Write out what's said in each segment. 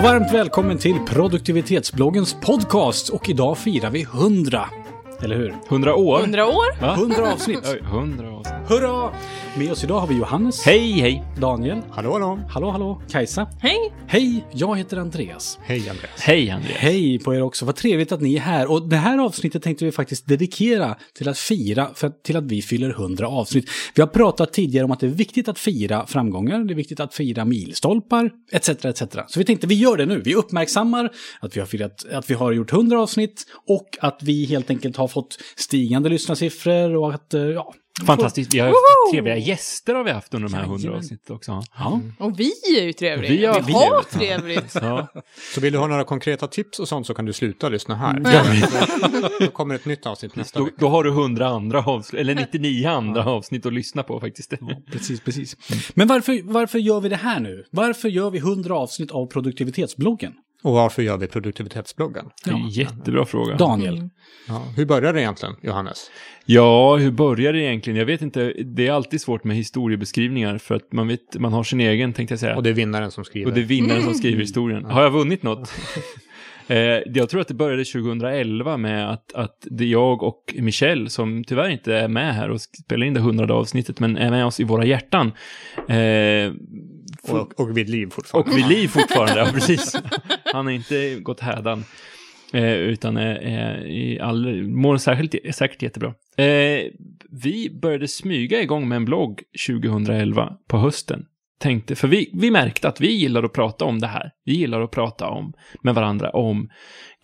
och varmt välkommen till produktivitetsbloggens podcast. Och idag firar vi 100. Eller hur? 100 år? 100 år? Va? 100 avsnitt. Oj, 100 avsnitt. Hurra! Med oss idag har vi Johannes. Hej, hej! Daniel. Hallå, hallå. Hallå, hallå. Kajsa. Hej! Hej, jag heter Andreas. Hej Andreas. Hej, Andreas. Hej på er också, vad trevligt att ni är här. Och det här avsnittet tänkte vi faktiskt dedikera till att fira, för, till att vi fyller 100 avsnitt. Vi har pratat tidigare om att det är viktigt att fira framgångar, det är viktigt att fira milstolpar, etc. etc. Så vi tänkte vi gör det nu, vi uppmärksammar att vi har, firat, att vi har gjort 100 avsnitt och att vi helt enkelt har fått stigande lyssnarsiffror och att, eh, ja, Fantastiskt. Vi har haft Woho! trevliga gäster har vi haft under de här 100 Jajamän. avsnittet också. ja. Och vi är ju trevliga. Vi har vi har trevligt. Ja. Så vill du ha några konkreta tips och sånt så kan du sluta lyssna här. Då kommer ett nytt avsnitt nästa Då, vecka. då har du 100 andra avsnitt, eller 99 andra avsnitt att lyssna på faktiskt. Precis, precis. Men varför, varför gör vi det här nu? Varför gör vi 100 avsnitt av produktivitetsbloggen? Och varför gör vi produktivitetsbloggen? Det är en jättebra fråga. Daniel. Ja, hur börjar det egentligen, Johannes? Ja, hur börjar det egentligen? Jag vet inte. Det är alltid svårt med historiebeskrivningar för att man vet, man har sin egen, tänkte jag säga. Och det är vinnaren som skriver. Och det är vinnaren som skriver historien. Har jag vunnit något? Eh, jag tror att det började 2011 med att, att det är jag och Michelle, som tyvärr inte är med här och spelar in det hundrade avsnittet, men är med oss i våra hjärtan. Eh, och, och vid liv fortfarande. och vid liv fortfarande, ja precis. Han har inte gått hädan. Eh, utan i all, mår särskilt, säkert jättebra. Eh, vi började smyga igång med en blogg 2011 på hösten. Tänkte, för vi, vi märkte att vi gillar att prata om det här. Vi gillar att prata om, med varandra om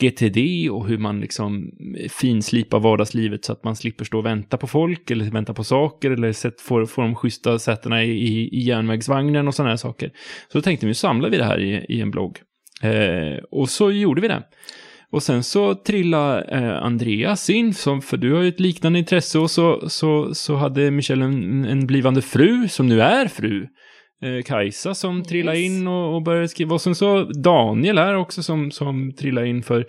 GTD och hur man liksom finslipar vardagslivet så att man slipper stå och vänta på folk eller vänta på saker eller sätt, får, får de schyssta sätena i, i, i järnvägsvagnen och sådana här saker. Så då tänkte vi, nu samlar vi det här i, i en blogg. Eh, och så gjorde vi det. Och sen så trillade eh, Andreas in, som, för du har ju ett liknande intresse, och så, så, så hade Michelle en, en blivande fru, som nu är fru, eh, Kajsa, som trillade Yes. in och, och började skriva. Och sen så Daniel här också, som, som trillade in för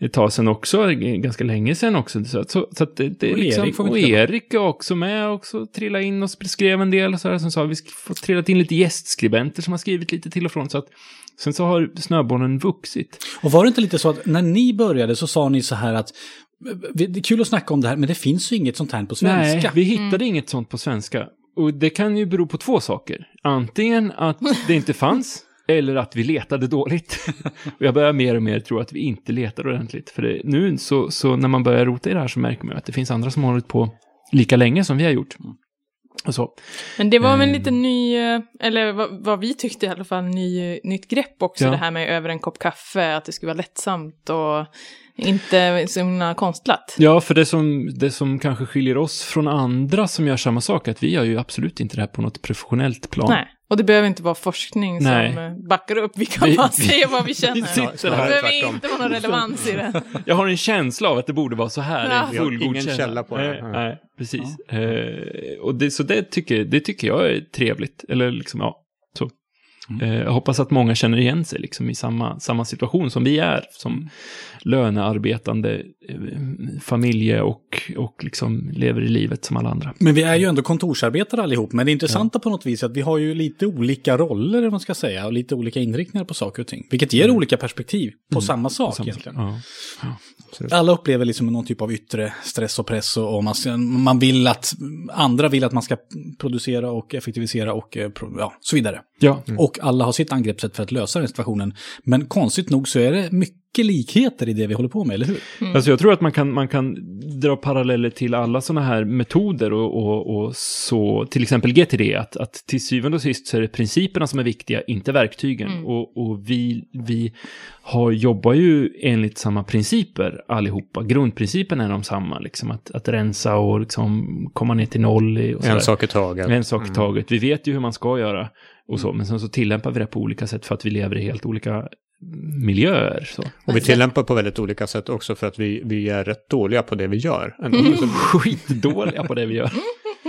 ett tag sedan också, eh, ganska länge sedan också. Så, så, så att det, det Och liksom, Erik och. Erik är också med också trillade in och skrev en del. Och så här, sen så har vi trillat in lite gästskribenter som har skrivit lite till och från. Så att, sen så har snöbollen vuxit. Och var det inte lite så att när ni började så sa ni så här att det är kul att snacka om det här, men det finns ju inget sånt här på svenska. Nej, vi hittade inget sånt på svenska. Och det kan ju bero på två saker. Antingen att det inte fanns, eller att vi letade dåligt. och jag börjar mer och mer tro att vi inte letar ordentligt. För det, nu så, så när man börjar rota i det här så märker man att det finns andra som har hållit på lika länge som vi har gjort. Och så. Men det var väl en Eh. lite ny, eller vad, vad vi tyckte i alla fall, ny, nytt grepp också. Ja. Det här med över en kopp kaffe, att det skulle vara lättsamt och inte så konstlat. Ja, för det som, det som kanske skiljer oss från andra som gör samma sak, är att vi gör ju absolut inte det här på något professionellt plan. Nej, och det behöver inte vara forskning Nej. som backar upp. Vi kan Vi- bara säga vad vi Vi känner. sitter Det här. behöver tvärtom. inte vara någon relevans i det. Jag har en känsla av att det borde vara så här. Ja. En Vi har fullgod ingen källa på det. Nej, precis. Eh, och det, så det tycker, det tycker jag är trevligt. Eller liksom, ja, så. Eh, jag hoppas att många känner igen sig liksom, i samma, samma situation som vi är. Som lönearbetande eh, familje och, och liksom lever i livet som alla andra. Men vi är ju ändå kontorsarbetare allihop. Men det intressanta på något vis är att vi har ju lite olika roller, man ska säga, och lite olika inriktningar på saker och ting. Vilket ger olika perspektiv på samma sak Samma- egentligen. Ja. Alla upplever liksom någon typ av yttre stress och press och, man, man vill att, andra vill att man ska producera och effektivisera och eh, ja, så vidare. Ja. Och alla har sitt angreppssätt för att lösa den situationen. Men konstigt nog så är det mycket likheter i det vi håller på med, eller hur? Alltså jag tror att man kan, man kan dra paralleller till alla sådana här metoder och, och, och så, till exempel GTD, att, att till syvende och sist så är det principerna som är viktiga, inte verktygen. Och, och vi, vi har, jobbar ju enligt samma principer allihopa. Grundprincipen är de samma, liksom att, att rensa och liksom komma ner till noll. Och. En sak i taget. En sak i taget. Vi vet ju hur man ska göra och så, men sen så tillämpar vi det på olika sätt för att vi lever i helt olika miljöer. Så. Och vi tillämpar på väldigt olika sätt också för att vi, vi är rätt dåliga på det vi gör. Ändå. Mm. Skitdåliga på det vi gör.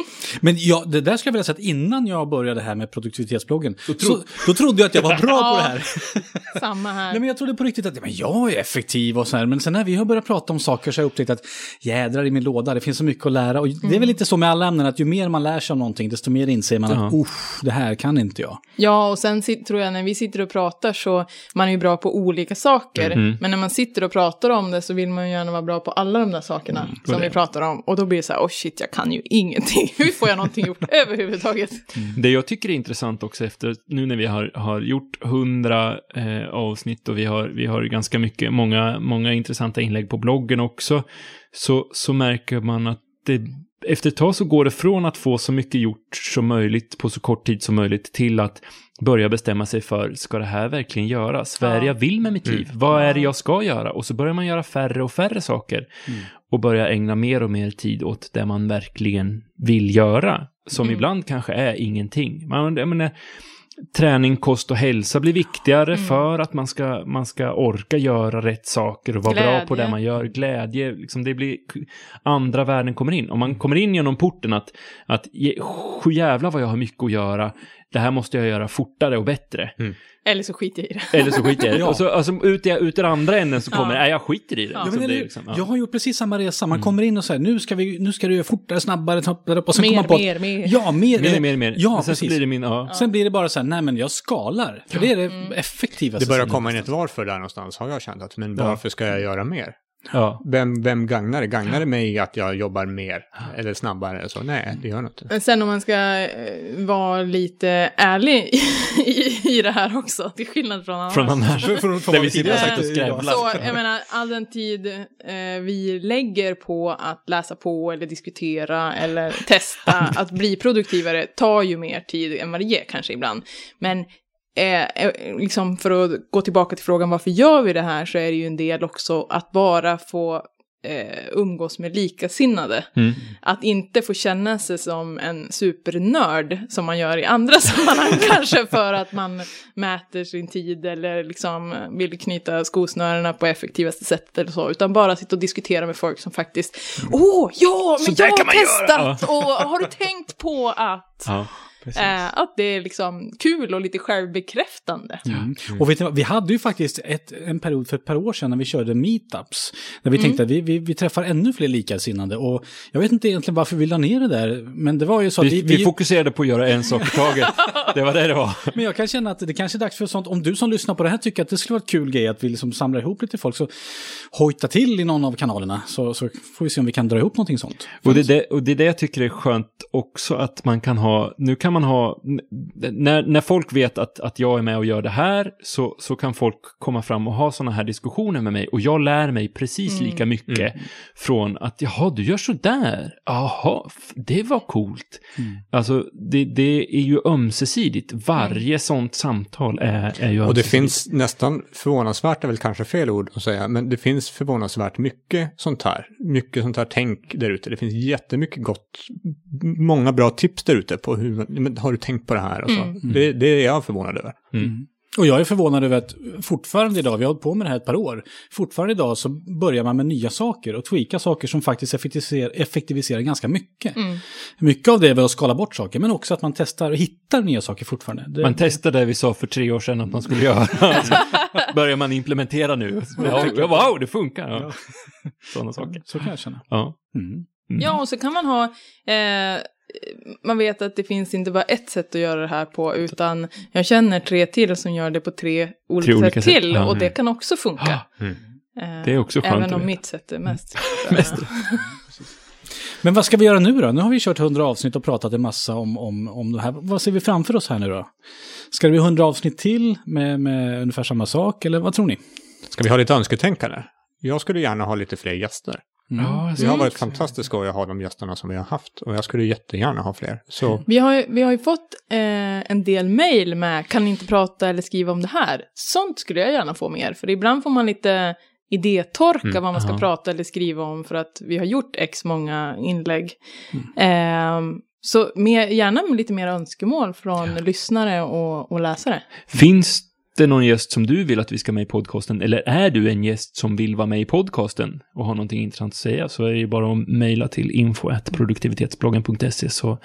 Men ja, det där skulle jag vilja säga att innan jag började här med produktivitetsbloggen, så, då trodde jag att jag var bra på det här. Samma här. Nej, men jag trodde på riktigt att ja, men jag är effektiv och så här. Men sen när vi har börjat prata om saker så har jag upptäckt att jädrar i min låda, det finns så mycket att lära. Och det är väl lite så med alla ämnen, att ju mer man lär sig om någonting, desto mer inser man att usch, det här kan inte jag. Ja, och sen tror jag när vi sitter och pratar så man är ju bra på olika saker. Mm. Men när man sitter och pratar om det så vill man ju gärna vara bra på alla de där sakerna som vi pratar om. Och då blir det så här, oh shit, jag kan ju ingenting. Hur får jag någonting gjort överhuvudtaget? Det jag tycker är intressant också efter, nu när vi har, har gjort hundra eh, avsnitt och vi har, vi har ganska mycket, många, många intressanta inlägg på bloggen också, så, så märker man att det, efter ett tag så går det från att få så mycket gjort som möjligt på så kort tid som möjligt till att börja bestämma sig för, ska det här verkligen göras? Vad är det jag vill med mitt liv? Vad är det jag ska göra? Och så börjar man göra färre och färre saker. Och börja ägna mer och mer tid åt det man verkligen vill göra. Som ibland kanske är ingenting. Man, jag menar, träning, kost och hälsa blir viktigare för att man ska, man ska orka göra rätt saker och vara bra på det Glädje. man gör. Glädje, liksom det blir andra värden kommer in. Om man kommer in genom porten att, att jävlar vad jag har mycket att göra, det här måste jag göra fortare och bättre. Eller så skiter jag i det. Eller så skiter jag i det. Ja. Och så, alltså, ut, ut den andra änden så kommer, Ja. nej jag skiter i det. Ja. Ja, Liksom, men det liksom, ja. Jag har gjort precis samma resa. Man kommer in och säger nu ska, vi, nu ska du göra fortare, snabbare, snabbare. Och sen Mer, kommer man på att- mer, mer. Ja, mer. Mer, mer, mer. Ja, sen så precis. blir det min, ja. Sen blir det bara så här, nej men jag skalar. För det är det Mm. effektivaste. Det börjar komma in ett varför där någonstans har jag känt att, men Ja. varför ska jag göra mer? Ja. Vem, vem gagnar det? Gagnar det mig att jag jobbar mer eller snabbare? eller Så, nej, det gör inte. Men sen om man ska eh, vara lite ärlig i, i det här också, till skillnad från annars. Från annars. Att få Där vi sitter och tidigare. sagt och skrävlar. Så jag menar, all den tid eh, vi lägger på att läsa på eller diskutera eller testa att bli produktivare tar ju mer tid än vad det ger kanske ibland. Men eh, liksom för att gå tillbaka till frågan varför gör vi det här så är det ju en del också att bara få eh, umgås med likasinnade. Mm. Att inte få känna sig som en supernörd som man gör i andra sammanhang kanske för att man mäter sin tid eller liksom vill knyta skosnörena på effektivaste sätt eller så. Utan bara sitta och diskutera med folk som faktiskt Åh, ja, men Så jag har man göra!" testat och har du tänkt på att Ja. Eh, att det är liksom kul och lite självbekräftande. Mm. Och vet ni, vad, vi hade ju faktiskt ett, en period för ett par år sedan när vi körde meetups. Där vi tänkte att vi, vi, vi träffar ännu fler likasinnade. Och jag vet inte egentligen varför vi la ner det där. Men det var ju så att Vi, vi... vi fokuserade på att göra en sak i taget. Det var det det var. Men jag kan känna att det kanske är dags för sånt. Om du som lyssnar på det här tycker att det skulle vara ett kul grej att vi liksom samlar ihop lite folk så hojta till i någon av kanalerna. Så, så får vi se om vi kan dra ihop någonting sånt. Och det, är det, och det är det jag tycker är skönt också att man kan ha, nu kan man ha, när, när folk vet att, att jag är med och gör det här så, så kan folk komma fram och ha sådana här diskussioner med mig. Och jag lär mig precis lika mycket från att jaha, du gör så där, jaha, det var coolt. Alltså det, det är ju ömsesidigt, varje sånt samtal är, är ju Och det finns nästan förvånansvärt, är väl kanske fel ord att säga, men det finns förvånansvärt mycket sånt här. Mycket sånt här tänk där ute. Det finns jättemycket gott, många bra tips där ute på hur, men har du tänkt på det här och så. Det, det är jag förvånad över. Och jag är förvånad över att fortfarande idag, vi har hållit på med det här ett par år, fortfarande idag så börjar man med nya saker och tweaka saker som faktiskt effektiviserar, effektiviserar ganska mycket. Mycket av det är väl att skala bort saker, men också att man testar och hittar nya saker fortfarande. Det, Man testar det vi sa för tre år sedan att man skulle göra. Alltså, börjar man implementera nu. Ja, wow, det funkar. Ja. Sådana saker. Så kan jag känna. Ja. Mm. Ja, och så kan man ha... Eh, man vet att det finns inte bara ett sätt att göra det här på, utan jag känner tre till som gör det på tre olika, olika sätt sätt, till. ja. Och det kan också funka. Ah, Eh, Det är också skönt Även om mitt sätt är mest. Mest. Men vad ska vi göra nu då? Nu har vi kört 100 avsnitt och pratat en massa om, om, om det här. Vad ser vi framför oss här nu då? Ska det bli 100 avsnitt till med, med ungefär samma sak, eller vad tror ni? Ska vi ha lite önsketänkande? Jag skulle gärna ha lite fler gäster. Ja, Det har varit fantastiskt skoj att ha de gästerna som vi har haft och jag skulle jättegärna ha fler. Så Vi har, ju, vi har ju fått eh, en del mejl med kan ni inte prata eller skriva om det här? Sånt skulle jag gärna få mer, för ibland får man lite idétorka vad man ska ja. prata eller skriva om för att vi har gjort x många inlägg. Ehm, så mer, gärna med lite mer önskemål från lyssnare och, och läsare. Finns det någon gäst som du vill att vi ska med i podcasten, eller är du en gäst som vill vara med i podcasten och har någonting intressant att säga, så är det ju bara att mejla till info.produktivitetsbloggen.se så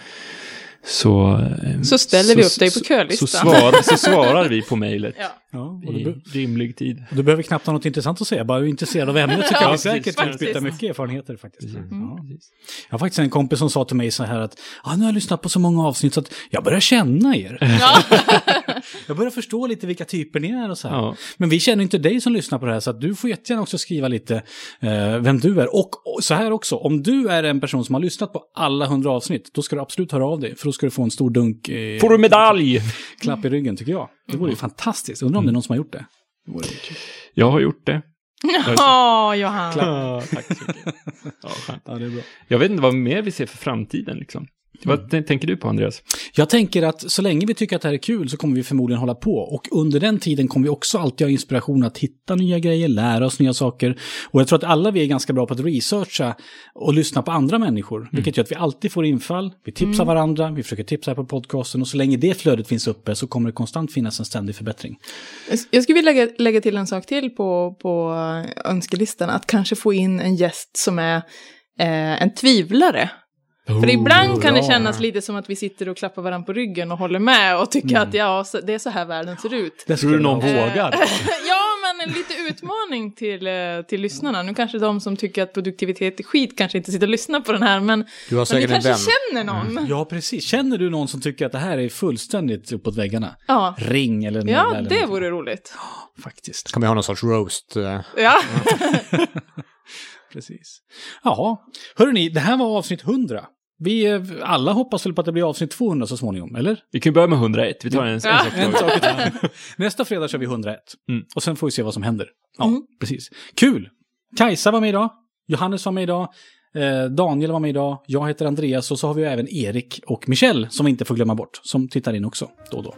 så, eh, Så ställer vi upp dig på kölistan. Så, svar, så svarar vi på mejlet Ja. I rimlig tid. du behöver knappt ha något intressant att säga, bara du är intresserad av ämnet så kan Ja, vi säkert utbyta mycket erfarenheter faktiskt. Precis. Ja. Jag har faktiskt en kompis som sa till mig så här att ah, nu har jag lyssnat på så många avsnitt så att jag börjar känna er. Ja. Jag börjar förstå lite vilka typer ni är och så här. Ja. Men vi känner inte dig som lyssnar på det här så att du får jättegärna också skriva lite eh, vem du är. Och, och så här också, om du är en person som har lyssnat på alla hundra avsnitt, då ska du absolut höra av dig. För då ska du få en stor dunk eh, Får du medalj? klapp i ryggen tycker jag. Det vore ju fantastiskt. Undrar om det är någon som har gjort det. det. Jag har gjort det. Ja, Johan. Ja, tack så mycket. Ja, skönt. Ja, det är bra. Jag vet inte vad mer vi ser för framtiden liksom. Vad t- tänker du på Andreas? Jag tänker att så länge vi tycker att det här är kul så kommer vi förmodligen hålla på. Och under den tiden kommer vi också alltid ha inspiration att hitta nya grejer, lära oss nya saker. Och jag tror att alla vi är ganska bra på att researcha och lyssna på andra människor. Vilket gör att vi alltid får infall, vi tipsar varandra, vi försöker tipsa här på podcasten. Och så länge det flödet finns uppe så kommer det konstant finnas en ständig förbättring. Jag skulle vilja lägga, lägga till en sak till på, på önskelistan. Att kanske få in en gäst som är eh, en tvivlare. För ibland kan det kännas lite som att vi sitter och klappar varandra på ryggen och håller med och tycker att ja, det är så här världen ser ut. Det Tror du någon vågar? ja, men en lite utmaning till, eh, till lyssnarna. Nu kanske de som tycker att produktivitet är skit kanske inte sitter och lyssnar på den här, men, Du har men ni kanske vän. känner någon. Ja, precis. Känner du någon som tycker att det här är fullständigt uppåt väggarna? Ja, Ring eller ja eller det något. vore roligt. Faktiskt. Kan vi ha någon sorts roast? eh, Ja, Precis. Ja, hörrni, det här var avsnitt 100. Vi alla hoppas väl på att det blir avsnitt 200 så småningom, eller? Vi kan börja med 101. Vi tar en, en Ja. sak En sak i taget. Nästa fredag kör vi 101. Mm. Och sen får vi se vad som händer. Ja, Mm. precis. Kul! Kajsa var med idag. Johannes var med idag. Eh, Daniel var med idag. Jag heter Andreas och så har vi även Erik och Michelle som vi inte får glömma bort. Som tittar in också då och då.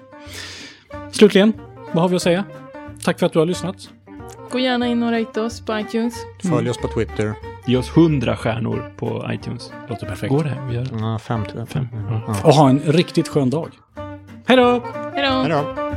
Slutligen, vad har vi att säga? Tack för att du har lyssnat. gå gärna in och rate oss på iTunes. Följ oss på Twitter. Ge oss 100 stjärnor på iTunes. Låter perfekt. Går det? Vi gör det. Ja, fem till Fem. Ja. Och ha en riktigt skön dag. Hej då! Hej då! Hej då.